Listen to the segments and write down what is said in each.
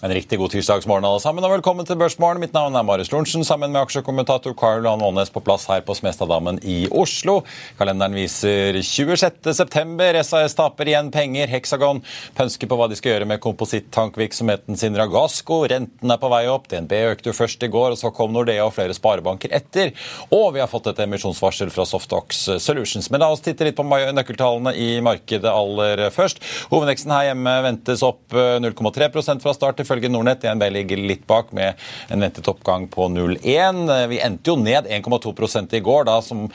En riktig god tirsdagsmorgen alle sammen, og velkommen til Børsmorgen. Mitt navn er Marius Lorentzen, sammen med aksjekommentator Carl Johan Aanes på plass her på Smestadammen i Oslo. Kalenderen viser 26.9. SAS taper igjen penger. Hexagon pønsker på hva de skal gjøre med komposittankvirksomheten sin Ragasco. Renten er på vei opp. DNB økte jo først i går, og så kom Nordea og flere sparebanker etter. Og vi har fått et emisjonsvarsel fra Softox Solutions. Men la oss titte litt på nøkkeltallene i markedet aller først. Hovedveksten her hjemme ventes opp 0,3 fra start til ifølge Nordnett. DNB ligger litt bak med en ventet oppgang på 0,1. Vi endte jo ned 1,2% i går, da, som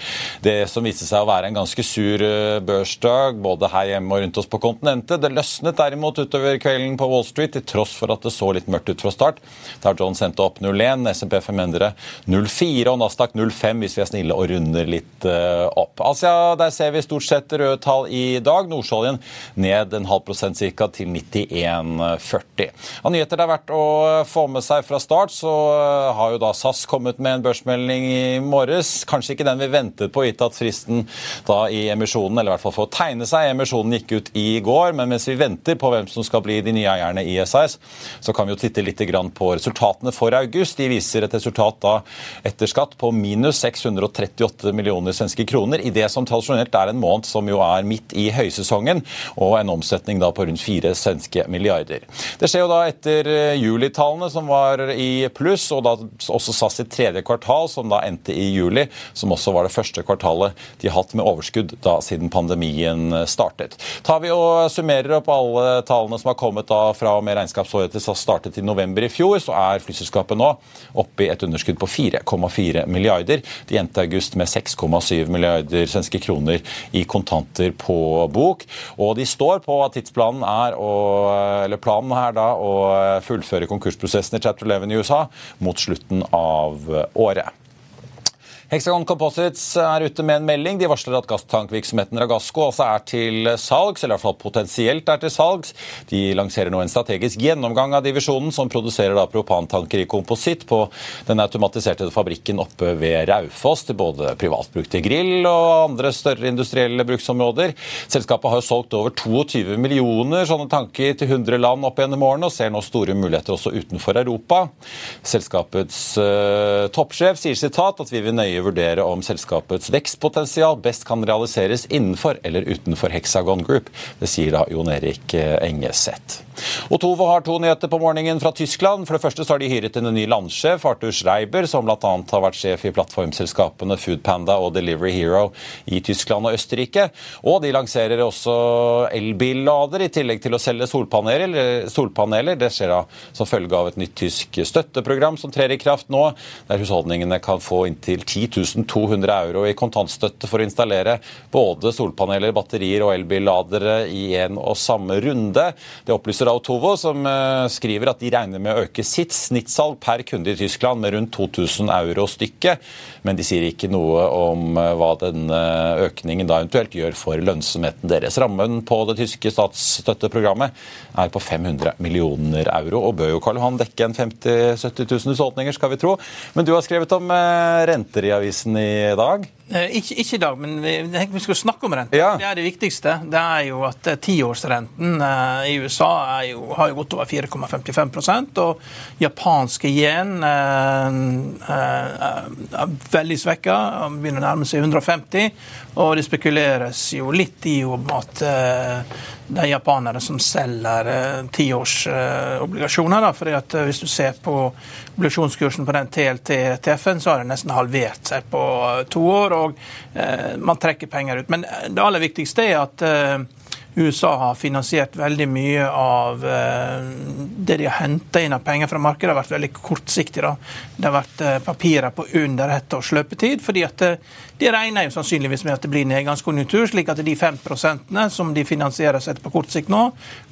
det som viste seg å være en ganske sur eh, børsdag både her hjemme og rundt oss på kontinentet. Det løsnet derimot utover kvelden på Wall Street, til tross for at det så litt mørkt ut fra start. Der John sendte opp 0,1, SMP 500 0,4 og Nasdaq 0,5 hvis vi er snille og runder litt eh, opp. Asia, der ser vi stort sett røde tall i dag. Nordsjøoljen ned en halv prosent ca. til 91,40. Av nyheter det er verdt å få med seg fra start, så har jo da SAS kommet med en børsmelding i morges. Kanskje ikke den vi ventet på, gitt at fristen da i emisjonen, eller i hvert fall for å tegne seg, emisjonen gikk ut i går. Men mens vi venter på hvem som skal bli de nye eierne i SAS, så kan vi jo titte litt på resultatene for august. De viser et resultat da etter skatt på minus 638 millioner svenske kroner i det som tradisjonelt er en måned som jo er midt i høysesongen, og en omsetning da på rundt fire svenske milliarder. Det skjer jo da etter julitallene, som var i pluss, og da også SAS i tredje kvartal, som da endte i juli, som også var det første kvartalet de har hatt med overskudd da siden pandemien startet. Tar vi og summerer opp alle tallene som har kommet da fra og med regnskapsåret til SAS startet i november i fjor, så er flyselskapet nå oppe i et underskudd på 4,4 milliarder. De endte august med 6,7 milliarder svenske kroner i kontanter på bok. Og de står på at tidsplanen er å, eller planen her da, å fullføre konkursprosessen i Chapter 11 i USA mot slutten av året. Hexagon Composites er ute med en melding. De varsler at gasstankvirksomheten Ragasco også er til salgs, eller i hvert fall potensielt er til salgs. De lanserer nå en strategisk gjennomgang av divisjonen, som produserer da propantanker i kompositt på den automatiserte fabrikken oppe ved Raufoss til både privatbruk til grill og andre større industrielle bruksområder. Selskapet har solgt over 22 millioner sånne tanker til 100 land opp gjennom årene, og ser nå store muligheter også utenfor Europa. Selskapets uh, toppsjef sier sitat at vi vil nøye vurdere om selskapets vekstpotensial best kan realiseres innenfor eller utenfor Hexagon Group. Det sier da Jon Erik Engeseth. Otovo har to nyheter på morgenen fra Tyskland. For det første så har de hyret inn en ny landsjef, Arthur Schreiber, som bl.a. har vært sjef i plattformselskapene Foodpanda og Delivery Hero i Tyskland og Østerrike. Og de lanserer også elbillader, i tillegg til å selge solpaneler. solpaneler. Det skjer da som følge av et nytt tysk støtteprogram som trer i kraft nå, der husholdningene kan få inntil 10 200 euro i kontantstøtte for å installere både solpaneler, batterier og elbilladere i en og samme runde. Det opplyser Autovo, som eh, skriver at de regner med å øke sitt snittsalg per kunde i Tyskland med rundt 2000 euro stykket. Men de sier ikke noe om eh, hva denne økningen da eventuelt gjør for lønnsomheten deres. Rammen på det tyske statsstøtteprogrammet er på 500 millioner euro, og bør jo Karl Johan dekke en 50 000-70 000 husholdninger, skal vi tro. Men du har skrevet om eh, renter i avisen i dag? Eh, ikke, ikke, i dag, men vi, vi skal snakke om renten. Ja. Det er det viktigste. Det er jo at eh, tiårsrenten eh, i USA jo, har jo gått over 4,55 og japanske yen eh, eh, er veldig svekka. Begynner å nærme seg 150. Og det spekuleres jo litt i om at eh, det er japanere som selger tiårsobligasjoner. Eh, fordi at Hvis du ser på obligasjonskursen på den TLT-TF-en, så har den nesten halvert seg på to år og eh, man trekker penger ut. Men det aller viktigste er at eh, USA har finansiert veldig mye av eh, det de har henta inn av penger fra markedet. Det har vært veldig kortsiktig. Da. Det har vært eh, papirer på under ett års løpetid. fordi at eh, de regner jo sannsynligvis med at det blir nedgangskonjunktur, slik at de 5% som de finansierer seg på kort sikt nå,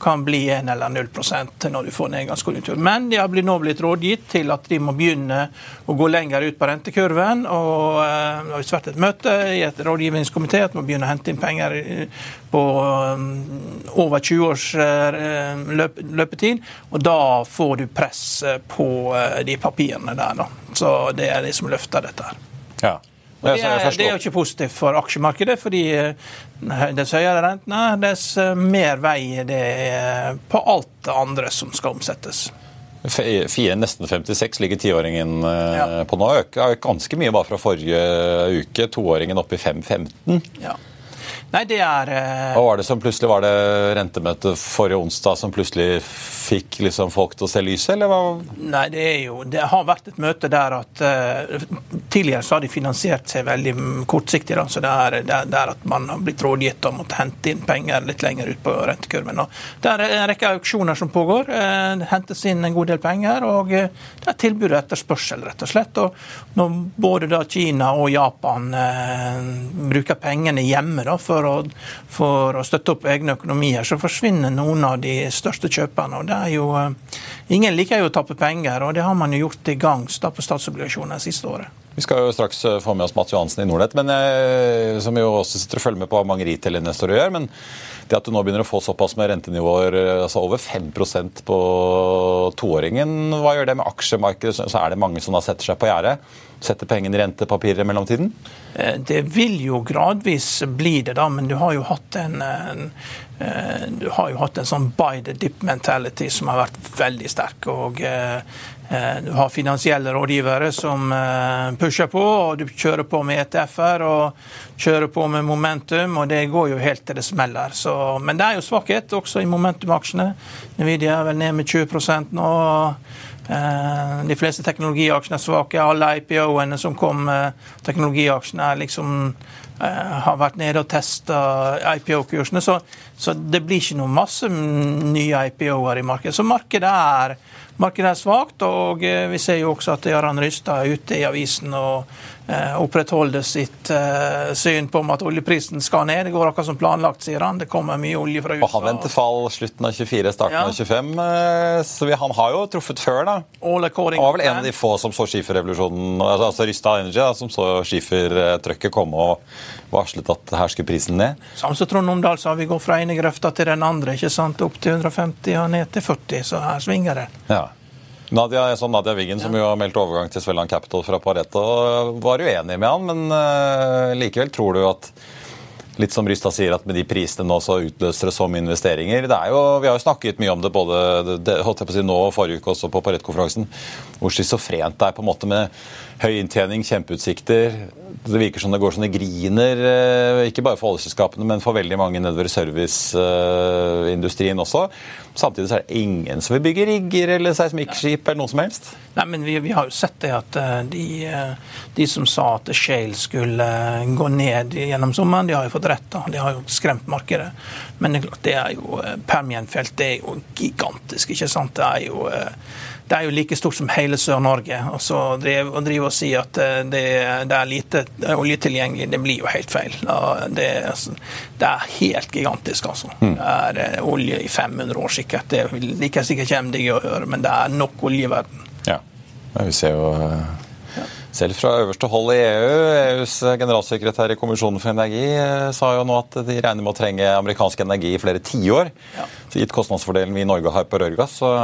kan bli 1 eller 0% når du får nedgangskonjunktur. Men de har nå blitt rådgitt til at de må begynne å gå lenger ut på rentekurven. og Det har vært et møte i et rådgivningskomité at man begynner å hente inn penger på over 20 års løpetid. Og da får du press på de papirene der. Da. Så det er det som løfter dette her. Ja. Det er, det er, jo ikke positivt for aksjemarkedet, fordi dess høyere rentene, dess mer vei det er på alt det andre som skal omsettes. Fire, nesten 56 ligger tiåringen ja. på nå. Øker ganske mye bare fra forrige uke. Toåringen opp i 5,15. Ja. Nei, det er eh... Hva var det som plutselig var det rentemøtet forrige onsdag som plutselig fikk liksom folk til å se lyset, eller hva? Nei, det er jo Det har vært et møte der at uh, Tidligere så har de finansiert seg veldig kortsiktig, da, så det er, det er der at man har blitt rådgitt om å hente inn penger litt lenger ut på rentekurven. Og det er en rekke auksjoner som pågår. Uh, det hentes inn en god del penger, og uh, det er tilbud og etterspørsel, rett og slett. Og når både da Kina og Japan bruker pengene hjemme da, for å, for å støtte opp egne økonomier, så forsvinner noen av de største kjøperne. og det er jo, Ingen liker jo å tappe penger, og det har man jo gjort til gangs på statsobligasjoner siste året. Vi skal jo straks få med oss Mats Johansen i Nordnett, men jeg, som jo også sitter og følger med på hva mange retail-investorer gjør. men det at du nå begynner å få såpass med rentenivåer, altså over 5% på toåringen, hva gjør det med aksjemarkedet? Så er det mange som da setter seg på gjerdet? Setter pengene i rentepapirer i mellomtiden? Det vil jo gradvis bli det, da, men du har jo hatt en, en du har jo hatt en sånn buy the dip mentality som har vært veldig sterk. og du har finansielle rådgivere som pusher på, og du kjører på med ETF-er og kjører på med momentum, og det går jo helt til det smeller. Så, men det er jo svakhet også i momentum-aksjene. Nvidia er vel ned med 20 nå. De fleste teknologiaksjene er svake. Alle IPO-ene som kom, teknologiaksjene er liksom har vært nede og testa IPO-kursene. Så, så, det blir ikke noe masse nye IPO-er i markedet. Så markedet er, markedet er svakt, og vi ser jo også at Jarand Rystad er ute i avisen og opprettholder sitt uh, syn på om at oljeprisen skal ned. Det går akkurat som planlagt, sier han. Det kommer mye olje fra USA. Og han venter fall slutten av 24, starten ja. av 25. Så vi, han har jo truffet før, da. han var vel en av de få som så skiferrevolusjonen, altså, Rysta Rystad Energy, da, som så skifertrøkket komme og varslet at her skulle prisen ned. Samme som Trond Omdal sa, vi går fra ene grøfta til den andre. ikke sant? Opp til 150 og ned til 40, så her svinger det. Ja. Nadia, sånn Nadia Wiggen, som jo har meldt overgang til Svelland Capital fra Pareto, var uenig med han, men uh, likevel tror du at litt som Rystad sier, at med de prisene nå så utløser det som investeringer. Det er jo, Vi har jo snakket mye om det både det, holdt jeg på å si nå og forrige uke også på Pareto-konferansen, hvor schizofrent det er på en måte med høy inntjening, kjempeutsikter. Det virker som det går sånne griner, ikke bare for oljeselskapene, men for veldig mange nedover serviceindustrien også. Samtidig så er det ingen som vil bygge rigger eller seismikkskip eller noe som helst. Nei, men vi, vi, har jo sett det at de, de, som sa at Shale skulle gå ned gjennom sommeren, de har jo fått rett. da. De har jo skremt markedet. Men det er jo Permian-felt det er jo gigantisk, ikke sant. Det er jo det er jo like stort som hele Sør-Norge. Og så driver drive og si at det, det, er lite olje tilgjengelig, det blir jo helt feil. Det, det er helt gigantisk, altså. Det er olje i 500 år sikkert. Det vil like sikkert komme deg å gjøre, men det er nok olje i verden. Ja, vi ser jo selv fra øverste hold i EU, EUs generalsekretær i kommisjonen for energi, sa jo nå at de regner med å trenge amerikansk energi i flere tiår. Ja. Gitt kostnadsfordelen vi i Norge har på rørgass, så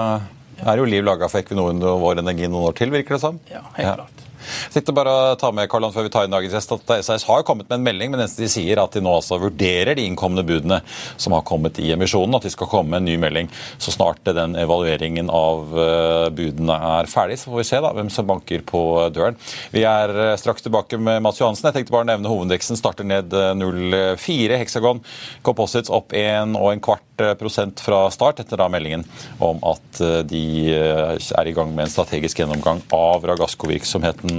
er jo liv laga for Equinor og vår energi noen år til, virker det som. Ja, helt klart. Tenkte bare å ta med Karl før vi tar inn dagens gjest, at SAS har kommet med en melding, men de sier at de nå altså vurderer de innkomne budene som har kommet i emisjonen, at de skal komme med en ny melding så snart den evalueringen av eh, budene er ferdig. Så får vi se da hvem som banker på døren. Vi er eh, straks tilbake med Mats Johansen. Jeg tenkte bare å nevne hovedindeksen starter ned 0,4. Hexagon Composites opp 1 og en kvart prosent fra start, etter da meldingen om at de er i gang med en strategisk gjennomgang av Ragasco-virksomheten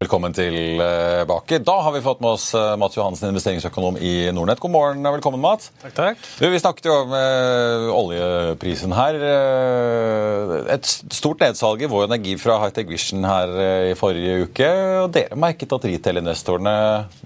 Velkommen tilbake. Da har vi fått med oss eh, Mats Johansen, investeringsøkonom i Nordnett. God morgen og velkommen, Mats. Takk, takk. Vi snakket jo om eh, oljeprisen her. Eh, et stort nedsalg i Vår Energi fra Hightech Vision her i forrige uke. og Dere merket at retail-investorene,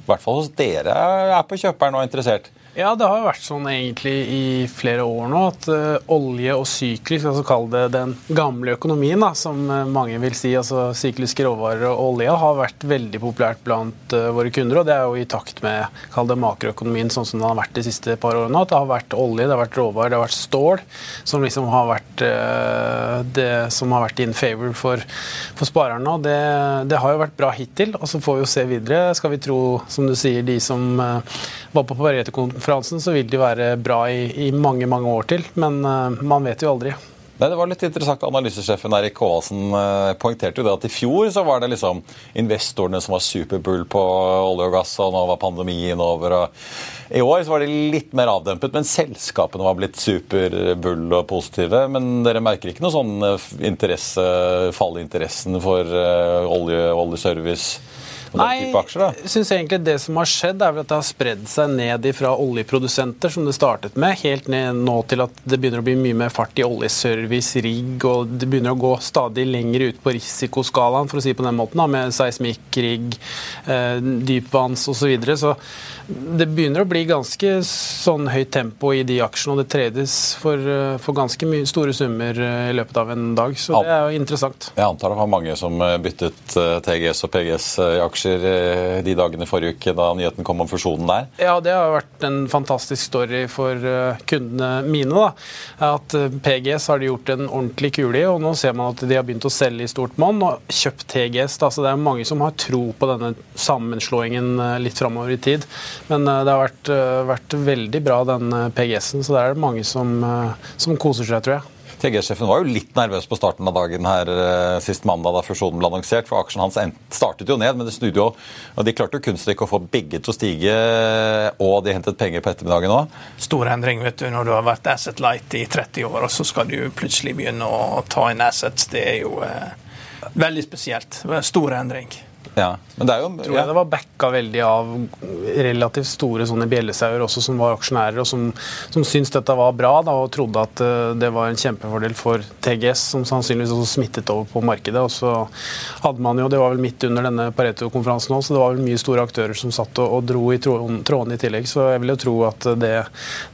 i hvert fall hos dere, er på kjøperen og er interessert? Ja, det har vært sånn egentlig i flere år nå at uh, olje og syklisk, altså kall det den gamle økonomien, da, som uh, mange vil si, altså sykliske råvarer og olje, har vært veldig populært blant uh, våre kunder. Og det er jo i takt med kall det makroøkonomien sånn som den har vært de siste par årene. At det har vært olje, det har vært råvarer, det har vært stål som liksom har vært det som har vært in favor for, for sparerne. Og det, det, har jo vært bra hittil. Og så får vi jo se videre. Skal vi tro, som du sier, de som var på Pareto-konferansen, så vil de være bra i, i, mange mange år til. Men uh, man vet jo aldri. Nei, det var litt interessant. Analysesjefen Erik Kåvasen uh, poengterte jo det at i fjor så var det liksom investorene som var superbull på olje og gass, og nå var pandemien over. og I år så var det litt mer avdempet, men selskapene var blitt superbull og positive. Men dere merker ikke noe sånn eh, interesse, fall i interessen for olje, oljeservice? Nei, jeg synes egentlig det som har skjedd, er vel at det har spredd seg ned fra oljeprodusenter, som det startet med, helt ned nå til at det begynner å bli mye mer fart i oljeservice, rigg, og det begynner å gå stadig lenger ut på risikoskalaen, for å si på den måten, da, med seismikk, rigg, eh, dypvanns osv. Så, videre. så det begynner å bli ganske sånn høyt tempo i de aksjene, og det tredes for, eh, for ganske mye, store summer eh, i løpet av en dag. Så det er jo interessant. Jeg antar det var mange som byttet TGS og PGS i aksjer de dagene forrige uke da nyheten kom om fusjonen der? Ja, det har vært en fantastisk story for kundene mine. da. At PGS har de gjort en ordentlig kule i, og nå ser man at de har begynt å selge i stort monn og kjøpt TGS. Da. Så det er mange som har tro på denne sammenslåingen litt framover i tid. Men eh, det har vært, eh, vært veldig bra, den eh, PGS-en, så det er mange som, som koser seg, tror jeg. TG-sjefen var jo litt nervøs på starten av dagen her eh, sist mandag da fusjonen ble annonsert. for Aksjen hans startet jo ned, men det snudde jo. og De klarte jo kunststykket å få begge til å stige, og de hentet penger på ettermiddagen òg. Stor endring vet du, når du har vært asset light i 30 år, og så skal du plutselig begynne å ta inn assets. Det er jo eh, veldig spesielt. Stor endring. Ja, men det er jo... Tror jeg det var backa veldig av relativt store sånne bjellesauer også, som var aksjonærer, og som, som syntes dette var bra da, og trodde at uh, det var en kjempefordel for TGS, som sannsynligvis også smittet over på markedet. Og så hadde man jo, Det var vel midt under denne Pareto-konferansen òg, så det var vel mye store aktører som satt og, og dro i trådene i tillegg. Så jeg vil jo tro at det,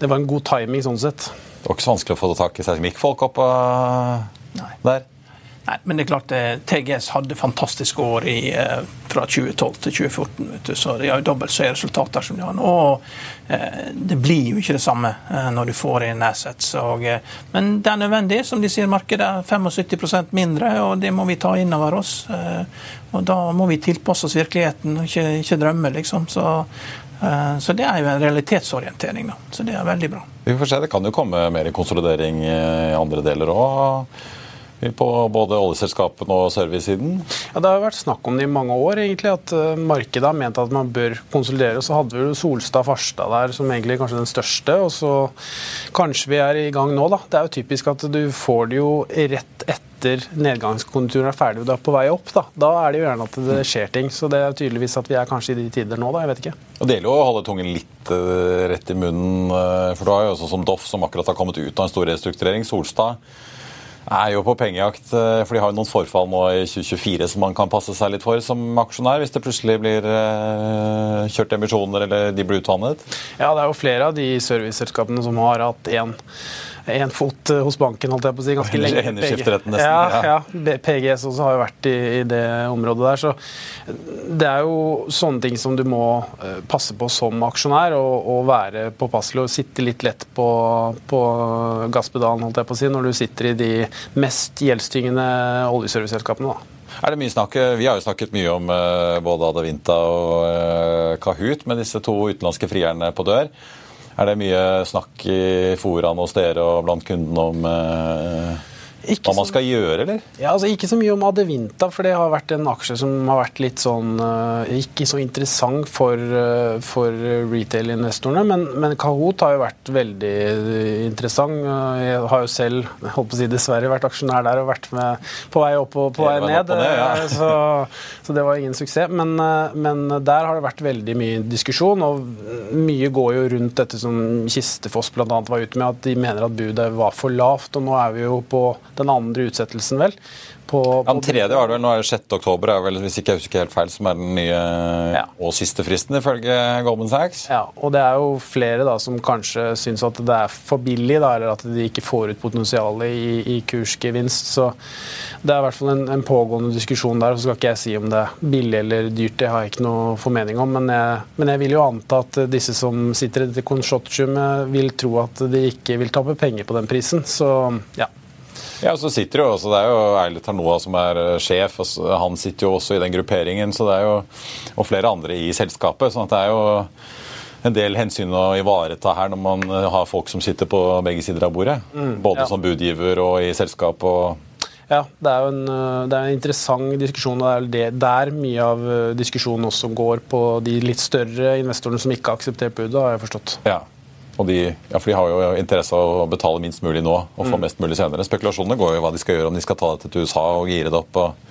det var en god timing sånn sett. Det var ikke så vanskelig å få tak i seismikkfolk opp uh, der? Nei, men det er klart eh, TGS hadde fantastiske år i, eh, fra 2012 til 2014. Du, så De har jo dobbelt så høye resultater som de har nå. eh, Det blir jo ikke det samme når du får inn assets. Og, men det er nødvendig. Som de sier, markedet er 75% mindre, og det må vi ta inn over oss. Og Da må vi tilpasse oss virkeligheten, og ikke, ikke drømme, liksom. Så, så det er jo en realitetsorientering. da. Så det er veldig bra. Vi får se. Det kan jo komme mer konsolidering i andre deler òg på både oljeselskapene og servicesiden? Ja, Det har vært snakk om det i mange år, egentlig, at uh, markedet har ment at man bør konsolidere. Så hadde vi Solstad Farstad der som egentlig kanskje den største, og så kanskje vi er i gang nå. da. Det er jo typisk at du får det jo rett etter nedgangskonjunkturen er ferdig og du er på vei opp. Da Da er det jo gjerne at det skjer ting. Så det er tydeligvis at vi er kanskje i de tider nå, da. Jeg vet ikke. Og Det gjelder jo å holde tungen litt uh, rett i munnen, uh, for du har jo også som Doff, som akkurat har kommet ut av en stor restrukturering. Solstad er jo på pengejakt, eh, for de har jo noen forfall nå i 2024 som man kan passe seg litt for som aksjonær, hvis det plutselig blir eh, kjørt emisjoner eller de blir utvannet? Ja, det er jo flere av de serviceselskapene som har hatt én én fot eh, hos banken, holdt jeg på å si, ganske lenge. nesten. Ja, ja. PGS også har jo vært i, i, det området der. Så det er jo sånne ting som du må eh, passe på som aksjonær, og, og være påpasselig og sitte litt lett på, på gasspedalen, holdt jeg på å si, når du sitter i de mest gjeldstyngende oljeserviceselskapene. da. Er det mye snakk, Vi har jo snakket mye om både Adevinta og Kahoot med disse to utenlandske frierne på dør. Er det mye snakk i foraene hos dere og blant kundene om eh, ikke hva man skal gjøre, eller? Ja, altså Ikke så mye om Adevinta, for det har vært en aksje som har vært litt sånn uh, Ikke så interessant for, uh, for retail-investorene. Men, men, Kahoot har jo vært veldig interessant. Uh, jeg har jo selv jeg holdt på å si dessverre vært aksjonær der og vært med på vei opp og på vei ned. Det, ja. så, så, det var ingen suksess. Men, men, der har det vært veldig mye diskusjon, og mye går jo rundt dette som Kistefoss bl.a. var ute med, at de mener at budet var for lavt. Og nå er vi jo på den andre utsettelsen, vel. På, på den tredje var det vel, nå er det 6. oktober, er vel, hvis ikke jeg husker helt feil, som er den nye ja. og siste fristen, ifølge Goldman Sachs. Ja, og det er jo flere da som kanskje syns at det er for billig, da, eller at de ikke får ut potensialet i, i, kursgevinst. Så det er i hvert fall en, en, pågående diskusjon der. Så skal ikke jeg si om det er billig eller dyrt, det har jeg ikke noe formening om. Men jeg, men jeg vil jo anta at disse som sitter i dette konsortiumet, vil tro at de ikke vil tape penger på den prisen. Så ja. Ja, så sitter jo også, Det er jo Eilert Ternoa som er eh, sjef. Han sitter jo også i den grupperingen. så det er jo, Og flere andre i selskapet. sånn at det er jo en del hensyn å ivareta her når man eh, har folk som sitter på begge sider av bordet. Mm, både ja. som budgiver og i selskap. og ja, det er jo en, eh, det er en interessant diskusjon. og Det er der mye av diskusjonen også går på de litt større investorene som ikke har akseptert budet, har jeg forstått. Ja, og de, ja, for de har jo interesse av å betale minst mulig nå og få mm. mest mulig senere. Spekulasjonene går jo hva de skal gjøre, om de skal ta dette til USA og gire det opp. og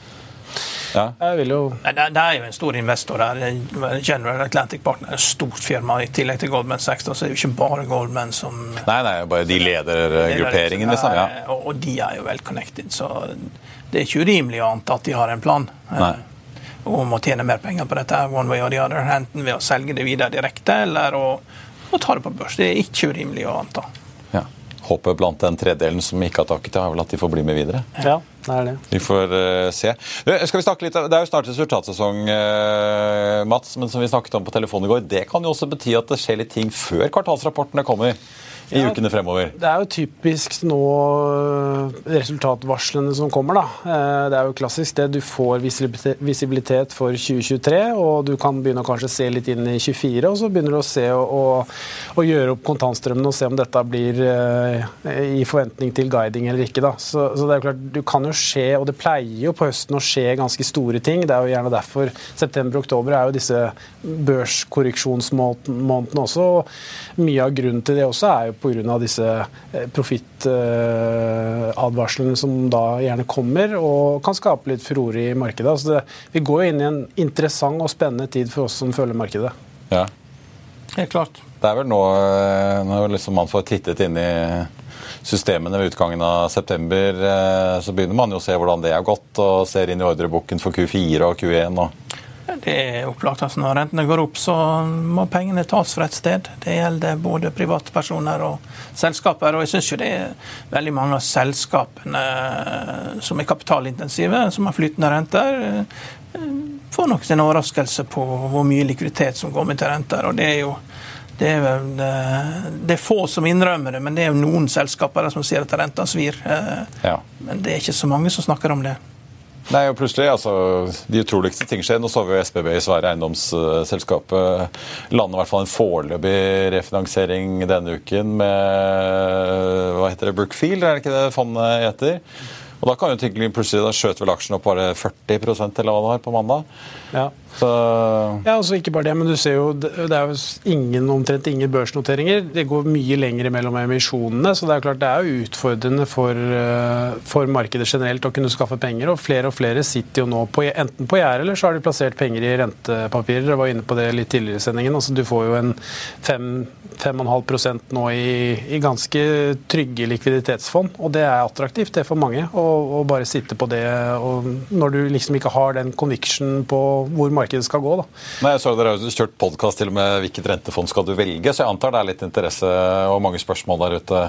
ja. Jeg vil jo... Det, det er jo en stor investor der. General Atlantic Partner er et stort firma. I tillegg til Goldman Sachs så er det jo ikke bare Goldman som Nei, nei, bare de leder grupperingen, liksom. Ja. Og, de er jo vel connected, så det er ikke urimelig å anta at de har en plan. Nei. Om å tjene mer penger på dette one way or the other, enten ved å selge det videre direkte eller å og ta det på børs. Det er ikke urimelig å anta. Ja. Håpet blant den tredelen som ikke har takket, er vel at de får bli med videre. Ja, det er det. Vi får uh, se. Skal vi snakke litt, Det er jo snart resultatsesong, uh, Mats, men som vi snakket om på telefonen i går, det kan jo også bety at det skjer litt ting før kvartalsrapportene kommer. I ja, ukene fremover? Det er jo typisk nå eh, resultatvarslene som kommer, da. Eh, det er jo klassisk det. Du får visibilitet for 2023, og du kan begynne å kanskje se litt inn i 24, og så begynner du å se og, og, gjøre opp kontantstrømmen og se om dette blir uh, i forventning til guiding eller ikke. da. Så, så, det er jo klart, du kan jo skje, og det pleier jo på høsten å skje ganske store ting. Det er jo gjerne derfor september-oktober er jo disse børskorreksjonsmånedene også. og Mye av grunnen til det også er jo pga. disse eh, profittadvarslene som da gjerne kommer, og kan skape litt furore i markedet. Altså det, vi går jo inn i en interessant og spennende tid for oss som følger markedet. Ja. Helt klart. Det er vel nå eh, når liksom man får tittet inn i systemene ved utgangen av september, eh, så begynner man jo å se hvordan det har gått, og ser inn i ordreboken for Q4 og Q1. og det er opplagt. at når rentene går opp, så må pengene tas fra et sted. Det gjelder både privatpersoner og selskaper. Og jeg syns jo det er veldig mange av selskapene eh, som er kapitalintensive, som har flytende renter, eh, får nok en overraskelse på hvor mye likviditet som går med til renter. og det er jo det er, vel, det er, få som innrømmer det, men det er jo noen selskaper som sier at renta svir. Eh, ja. Men det er ikke så mange som snakker om det. Nei, og plutselig, altså, De utroligste ting skjer. Nå så vi jo SBB i Sverige, eiendomsselskapet lande i hvert fall en foreløpig refinansiering denne uken med hva heter det, Brookfield, er det ikke det fondet heter? Og da kan jo tenke plutselig, da skjøt vel aksjen opp bare 40% eller hva det var på mandag. Ja. Så... ja, altså Ikke bare det, men du ser jo det er jo ingen, omtrent ingen børsnoteringer. Det går mye lenger mellom emisjonene, så det er klart det er jo utfordrende for, eh, for markedet generelt å kunne skaffe penger. og Flere og flere sitter jo nå på, enten på gjerdet eller så har de plassert penger i rentepapirer. Jeg var inne på det litt tidligere i sendingen. altså Du får jo en 5,5% nå i, i, ganske trygge likviditetsfond, og det er attraktivt det er for mange. Å bare sitte på det og når du liksom ikke har den conviction på hvor markedet skal gå. Da. Nei, jeg så Dere har kjørt podkast til og med hvilket rentefond skal du velge, så jeg antar det er litt interesse og mange spørsmål der ute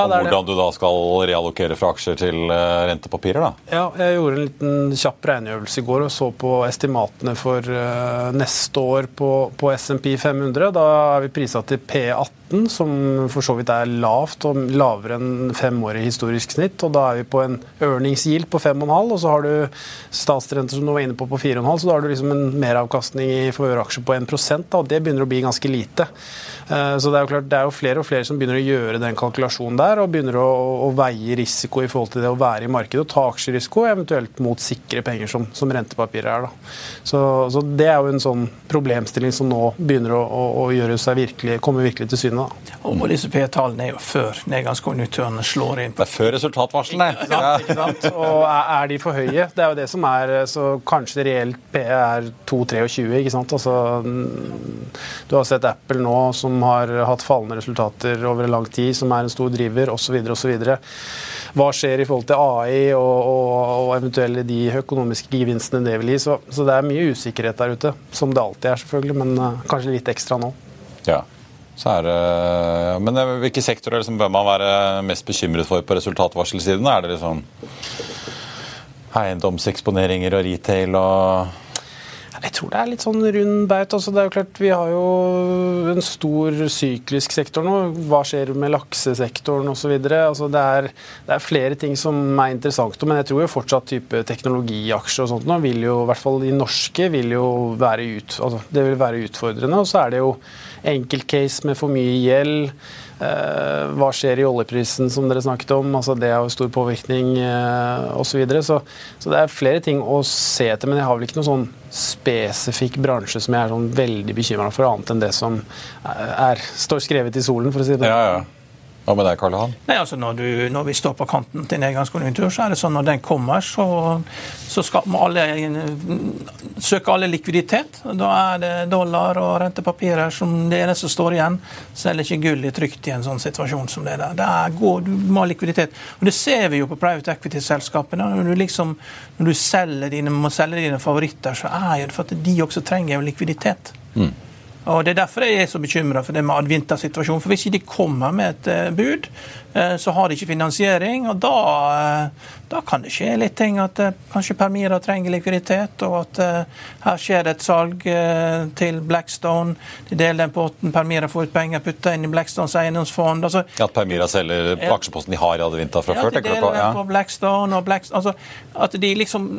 ja, om hvordan du da skal reallokere fra aksjer til eh, rentepapirer? da? Ja, jeg gjorde en liten kjapp regneøvelse i går og så på estimatene for uh, neste år på, på SMP 500. Da er vi prisa til P18 som for så vidt er lavt og lavere enn femårig historisk snitt. og Da er vi på en earnings yield på 5,5, og så har du statsrenter som du var inne på på 4,5, så da har du liksom en meravkastning i favøraksjer på 1 da, og Det begynner å bli ganske lite. Eh, så det er jo klart, det er jo flere og flere som begynner å gjøre den kalkulasjonen der, og begynner å, å veie risiko i forhold til det å være i markedet og ta aksjerisiko, eventuelt mot sikre penger som, som rentepapirer er. Da. Så, så, det er jo en sånn problemstilling som nå begynner å, å, å gjøre seg virkelig, komme virkelig til syne. Da. Og disse P-tallene er jo før nedgangskonjunkturene slår inn. Det er før resultatvarslene. Ja, ikke sant? Og er de for høye? Det er jo det som er Så kanskje reelt P er 2-23, ikke sant. Altså, du har sett Apple nå som har hatt fallende resultater over en lang tid, som er en stor driver, osv. osv. Hva skjer i forhold til AI og, og, og eventuelle de økonomiske gevinstene det vil gi? Så, så, det er mye usikkerhet der ute, som det alltid er, selvfølgelig, men uh, kanskje litt ekstra nå. Ja. Det, men eh, hvilke sektorer liksom bør man være mest bekymret for på resultatvarselsiden? Er det liksom eiendomseksponeringer og retail og jeg tror det er litt sånn rund baut. Altså, det er jo klart, Vi har jo en stor syklisk sektor nå. Hva skjer med laksesektoren osv.? Altså, det, det er flere ting som er interessant. Men jeg tror jo fortsatt type teknologiaksjer og sånt nå vil jo, i hvert fall de norske, vil jo være, ut, altså, det vil være utfordrende. Og så er det jo enkeltcase med for mye gjeld. Eh, hva skjer i oljeprisen, som dere snakket om? Altså, det har jo stor påvirkning eh, osv. Så, videre. så Så det er flere ting å se etter, men jeg har vel ikke noen sånn spesifikk bransje som jeg er sånn veldig bekymra for, annet enn det som er, står skrevet i solen, for å si det ja, ja. Hva med deg, Karl Johan? Nei, altså når, du, når, vi står på kanten til nedgangskonjunktur, så er det sånn når den kommer, så, så skal alle søke alle likviditet. Da er det dollar og rentepapirer som det eneste som står igjen. Selger ikke gull trygt i en sånn situasjon som det der. Det er god, du må ha likviditet. Og Det ser vi jo på private equity-selskapene. Når, du liksom, når du selger dine, må selge dine favoritter, så er det for at de også trenger likviditet. Mm. Og Det er derfor jeg er så bekymra for det med advintersituasjonen. For Hvis de kommer med et eh, bud, eh, så har de ikke finansiering. og Da, eh, da kan det skje litt ting. At kanskje Permira trenger likviditet, og at her skjer det et salg til Blackstone. De deler den potten. Permira får ut penger, putter inn i Blackstones eiendomsfond. Altså, at Permira selger aksjeposten de har i Advinta fra ja, før? tenker du på? Ja, på Blackstone og Blackstone. Altså, at de liksom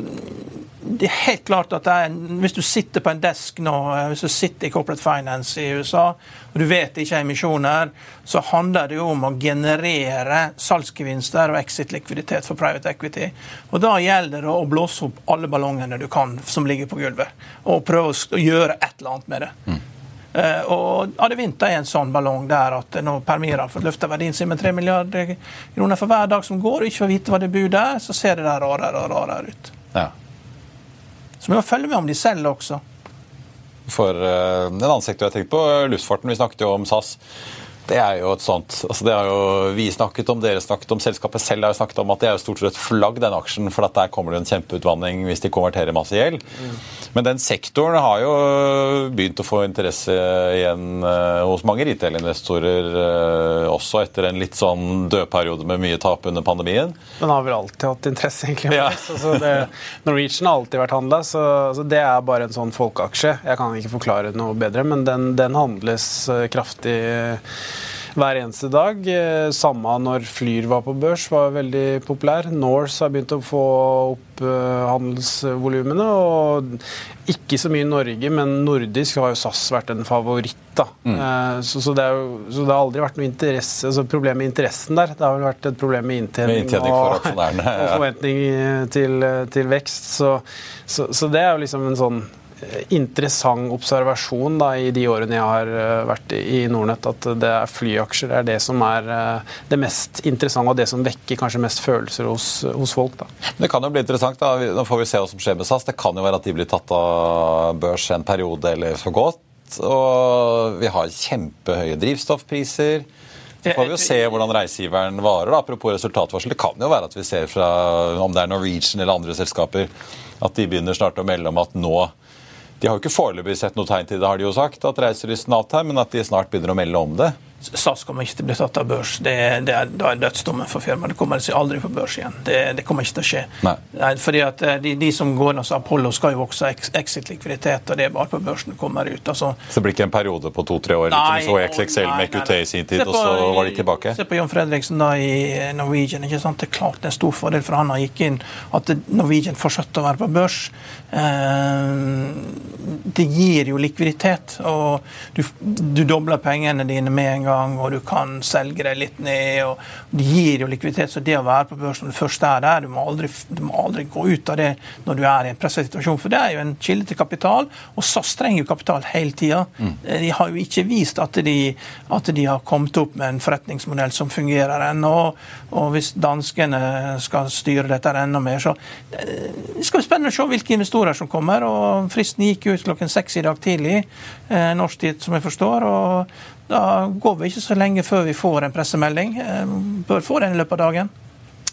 det er helt klart at er, Hvis du sitter på en desk nå, hvis du sitter i Corporate Finance i USA, og du vet det ikke er emisjoner, så handler det jo om å generere salgsgevinster og exit-likviditet for private equity. Og Da gjelder det å blåse opp alle ballongene du kan som ligger på gulvet, og prøve å gjøre et eller annet med det. Mm. Uh, og Adevinta er en sånn ballong der at når Permira fått løfta verdien sin med 3 milliarder kroner for hver dag som går, og ikke får vite hva det budet er, så ser det der rarere og rarere ut. Ja. Så vi må følge med om de selger også. For uh, en annen sektor jeg tenkte på, luftfarten. Vi snakket jo om SAS. Det er jo et sånt, altså det har jo Vi snakket om, dere snakket om, selskapet selv har jo snakket om at det er jo stort sett flagg, den aksjen, for at der kommer det en kjempeutvanning hvis de konverterer masse gjeld. Mm. Men den sektoren har jo begynt å få interesse igjen uh, hos mange retail-investorer, uh, også etter en litt sånn dødperiode med mye tap under pandemien. Den har vel alltid hatt interesse, egentlig. Ja. altså det, Norwegian har alltid vært handla, så, altså det er bare en sånn folkeaksje. Jeg kan ikke forklare noe bedre, men den, den handles uh, kraftig hver eneste dag. Eh, samme når Flyr var på børs, var veldig populær. Norse har begynt å få opp eh, handelsvolumene. Og ikke så mye i Norge, men nordisk har jo SAS vært en favoritt. da. Mm. Eh, så, så, det jo, så, det har aldri vært noe interesse, altså problem med interessen der. Det har vel vært et problem med inntjening, med inntjening og, og, forventning til, til vekst. Så, så, det er jo liksom en sånn interessant observasjon da, i de årene jeg har eh, vært i Nordnett, at det er flyaksjer er det som er eh, det mest interessante og det som vekker kanskje mest følelser hos, hos folk. Da. Det kan jo bli interessant. da. Nå får vi se hva som skjer med SAS. Det kan jo være at de blir tatt av børs en periode eller for godt. Og vi har kjempehøye drivstoffpriser. Så får vi jo se hvordan reisegiveren varer. Da. Apropos resultatvarsel. Det kan jo være at vi ser fra om det er Norwegian eller andre selskaper, at de begynner snart å melde om at nå de har jo ikke foreløpig sett noe tegn til det, har de jo sagt, at reiselysten avtar, men at de snart begynner å melde om det. SAS kommer ikke til å bli tatt av børs. Det, det er, da er dødsdommen for firmaet. Det kommer aldri på børs igjen. Det, det kommer ikke til å skje. Nei. Nei, fordi at eh, de, de som går altså Apollo skal jo også ha exit-likviditet, og det er bare på børsen det kommer ut. Altså. Så det blir ikke en periode på to-tre år? Nei, liksom, så XXL med QT i sin tid, på, og så var de tilbake? Se på John Fredriksen da i eh, Norwegian. ikke sant? Det er klart det er en stor fordel for han har gikk inn at Norwegian fortsatte å være på børs. Eh, det gir jo likviditet, og du, du dobler pengene dine med en gang og du kan selge deg litt ned. og Det gir jo likviditet. Så det å være på børsen når du først er der, du må, aldri, du må aldri gå ut av det når du er i en presset situasjon. For det er jo en kilde til kapital, og SAS trenger jo kapital hele tida. Mm. De har jo ikke vist at de, at de, har kommet opp med en forretningsmodell som fungerer ennå. Og hvis danskene skal styre dette enda mer, så eh, det skal bli spennende å se hvilke investorer som kommer. og Fristen gikk ut klokken seks i dag tidlig, eh, norsk tid, som jeg forstår. og da går vi ikke så lenge før vi får en pressemelding. Eh, bør få den i løpet av dagen.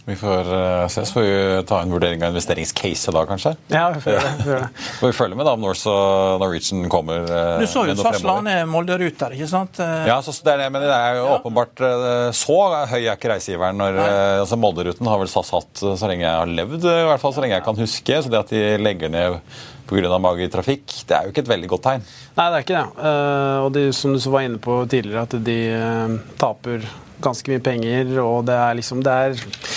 Vi får uh, se, så får vi ta en vurdering av investeringscase da, kanskje. Ja, vi får det. Vi følge med da om Norse og Norwegian kommer uh, Du så jo SAS la ned Molde-ruter, ikke sant? Ja, så det er det, men det er jo ja. åpenbart uh, Så høy er ikke reisegiveren. når altså Molde-ruten har vel SAS hatt så lenge jeg har levd, i hvert fall så lenge jeg kan huske. Så det at de legger ned pga. mager trafikk, det er jo ikke et veldig godt tegn. Nei, det er ikke det. Og de, som du så var inne på tidligere, at de taper ganske mye penger, og det er liksom Det er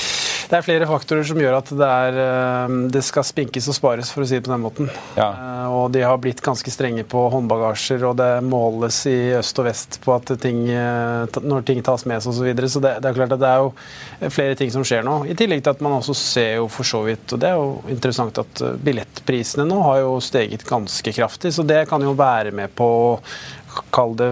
det er flere faktorer som gjør at det, er, eh, det skal spinkes og spares, for å si det på den måten. Ja. Eh, og de har blitt ganske strenge på håndbagasjer, og det måles i øst og vest på at ting, eh, når ting tas med seg osv. Så, videre. så det, det, er klart at det er jo flere ting som skjer nå. I tillegg til at man også ser jo for så vidt, og det er jo interessant at billettprisene nå har jo steget ganske kraftig, så det kan jo være med på kall det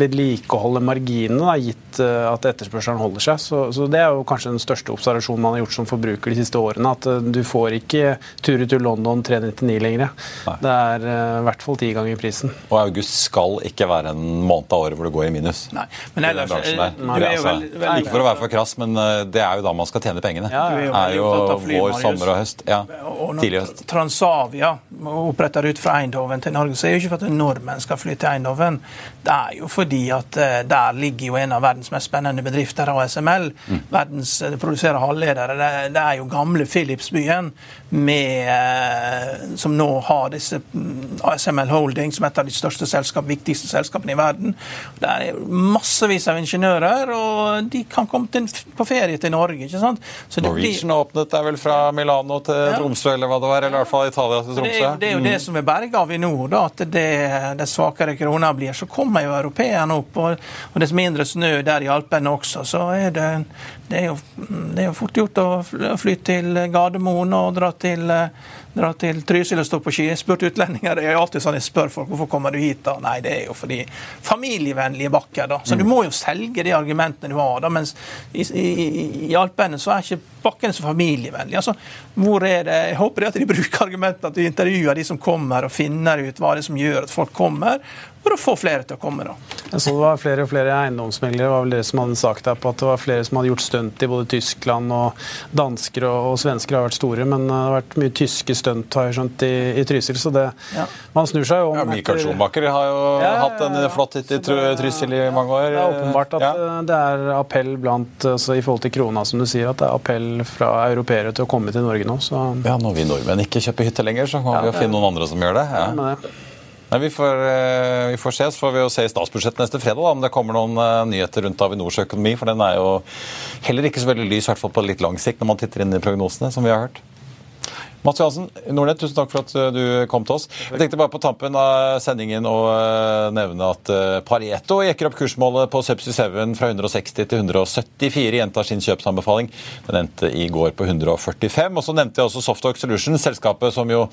vedlikeholde marginene, gitt eh, at etterspørselen holder seg. Så, så, Det er jo kanskje den største observasjonen man har gjort som forbruker de siste årene. At eh, du får ikke turer til London 399 lenger. Nei. Det er uh, i hvert fall ti ganger prisen. Og august skal ikke være en måned av året hvor det går i minus. Nei, men ellers, nei, det er altså, veldig, veldig, Ikke for å være for krass, men det er jo da man skal tjene pengene. Ja, ja. Det er jo vår, sommer og høst. Ja, og tidlig høst. Transavia oppretter ut fra Eindhoven til Norge, så er det jo ikke for at nordmenn skal fly til Eindhoven. Det er jo fordi at uh, der ligger jo en av verdens mest spennende bedrifter, ASML. Mm. Verdens, det produserer halvledere. Det, det, er jo gamle Philipsbyen med, uh, som nå har disse mm, ASML Holding som et av de største selskap, viktigste selskapene i verden. Det er massevis av ingeniører, og de kan komme til, på ferie til Norge. ikke sant? Norwegian blir... åpnet er vel fra Milano til ja. Tromsø, eller hva det var? Eller i hvert fall Italia til Tromsø. Det er, det er jo mm. det som er berget av Avinor, da, at det, det svakere krona blir. Så kommer jo europeerne opp, og, og dess mindre snø der i Alpene også, så er det, det er jo, det er jo fort gjort å fly til Gardermoen og dra til dra til Trysil og stå på ski. Jeg spurte utlendinger. Det er alltid sånn jeg spør folk hvorfor kommer du hit. da? Nei, det er jo fordi familievennlige bakker. da. Så mm. du må jo selge de argumentene du har. da, Mens i, i, i Alpene så er ikke bakkene så familievennlige. Altså, hvor er det? Jeg håper det at de bruker argumentene at de intervjuer de som kommer, og finner ut hva det er som gjør at folk kommer for å få flere til å komme. da. Jeg så det var flere og flere eiendomsmeglere var vel det som hadde sagt der på at det var flere som hadde gjort stunt i både Tyskland og dansker og, og svensker har vært store, men det har vært mye tyske stunt har jeg skjønt i, i Trysil. Så det, ja. man snur seg jo om ja, Mikael Schumacher har jo ja, hatt en flott hit i Trysil i mange år. Det er åpenbart at det er appell blant, altså i forhold til krona, som du sier, at det er appell fra europeere til å komme til Norge nå. Så. Ja, når vi nordmenn ikke kjøper hytte lenger, så må vi jo finne noen andre som gjør det. Ja. Nei, vi får, eh, vi får, se, så får vi jo se i statsbudsjettet neste fredag da, om det kommer noen uh, nyheter rundt Avinors økonomi. For den er jo heller ikke så veldig lys, i hvert fall på litt lang sikt, når man titter inn i prognosene, som vi har hørt. Mats Johansen, Nordnett, tusen takk for at eh, du kom til oss. Jeg tenkte bare på tampen av sendingen å eh, nevne at eh, Pareto jekker opp kursmålet på Subsea 7 fra 160 til 174. Gjentar sin kjøpsanbefaling. Den endte i går på 145. Og så nevnte jeg også Softalk Solutions, selskapet som jo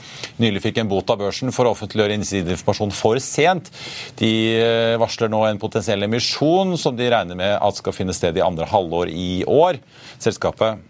nylig fikk en bot av børsen for å offentliggjøre innsideinformasjon for sent. De varsler nå en potensiell emisjon som de regner med at skal finne sted i andre halvår i år. Selskapet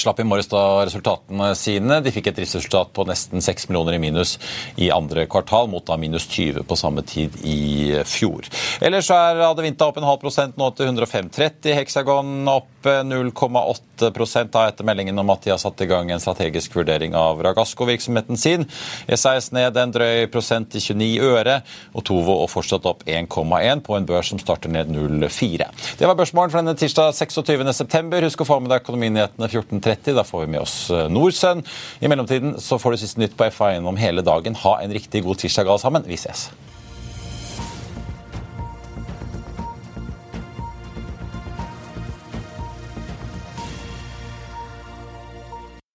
slapp i morges da resultatene sine. De fikk et driftsresultat på nesten 6 millioner i minus i andre kvartal, mot da minus 20 på samme tid i fjor. Ellers er Adevinta opp en halv prosent nå til 105,30. Hexagon opp 0,8 da etter meldingen om at de har satt i gang en strategisk vurdering av Ragasco-virksomheten sin. E16 ned en drøy prosent til 29 øre, og Tovo og fortsatt opp 1,1 på en børs som starter ned 0,4. Det var børsmålen for denne tirsdag 26.9. Husk å få med deg økonominyhetene 14.30 Da får vi med oss eh, Nordsøn. I mellomtiden så får du siste nytt på FA gjennom hele dagen. Ha en riktig god tirsdag alle sammen. Vi ses.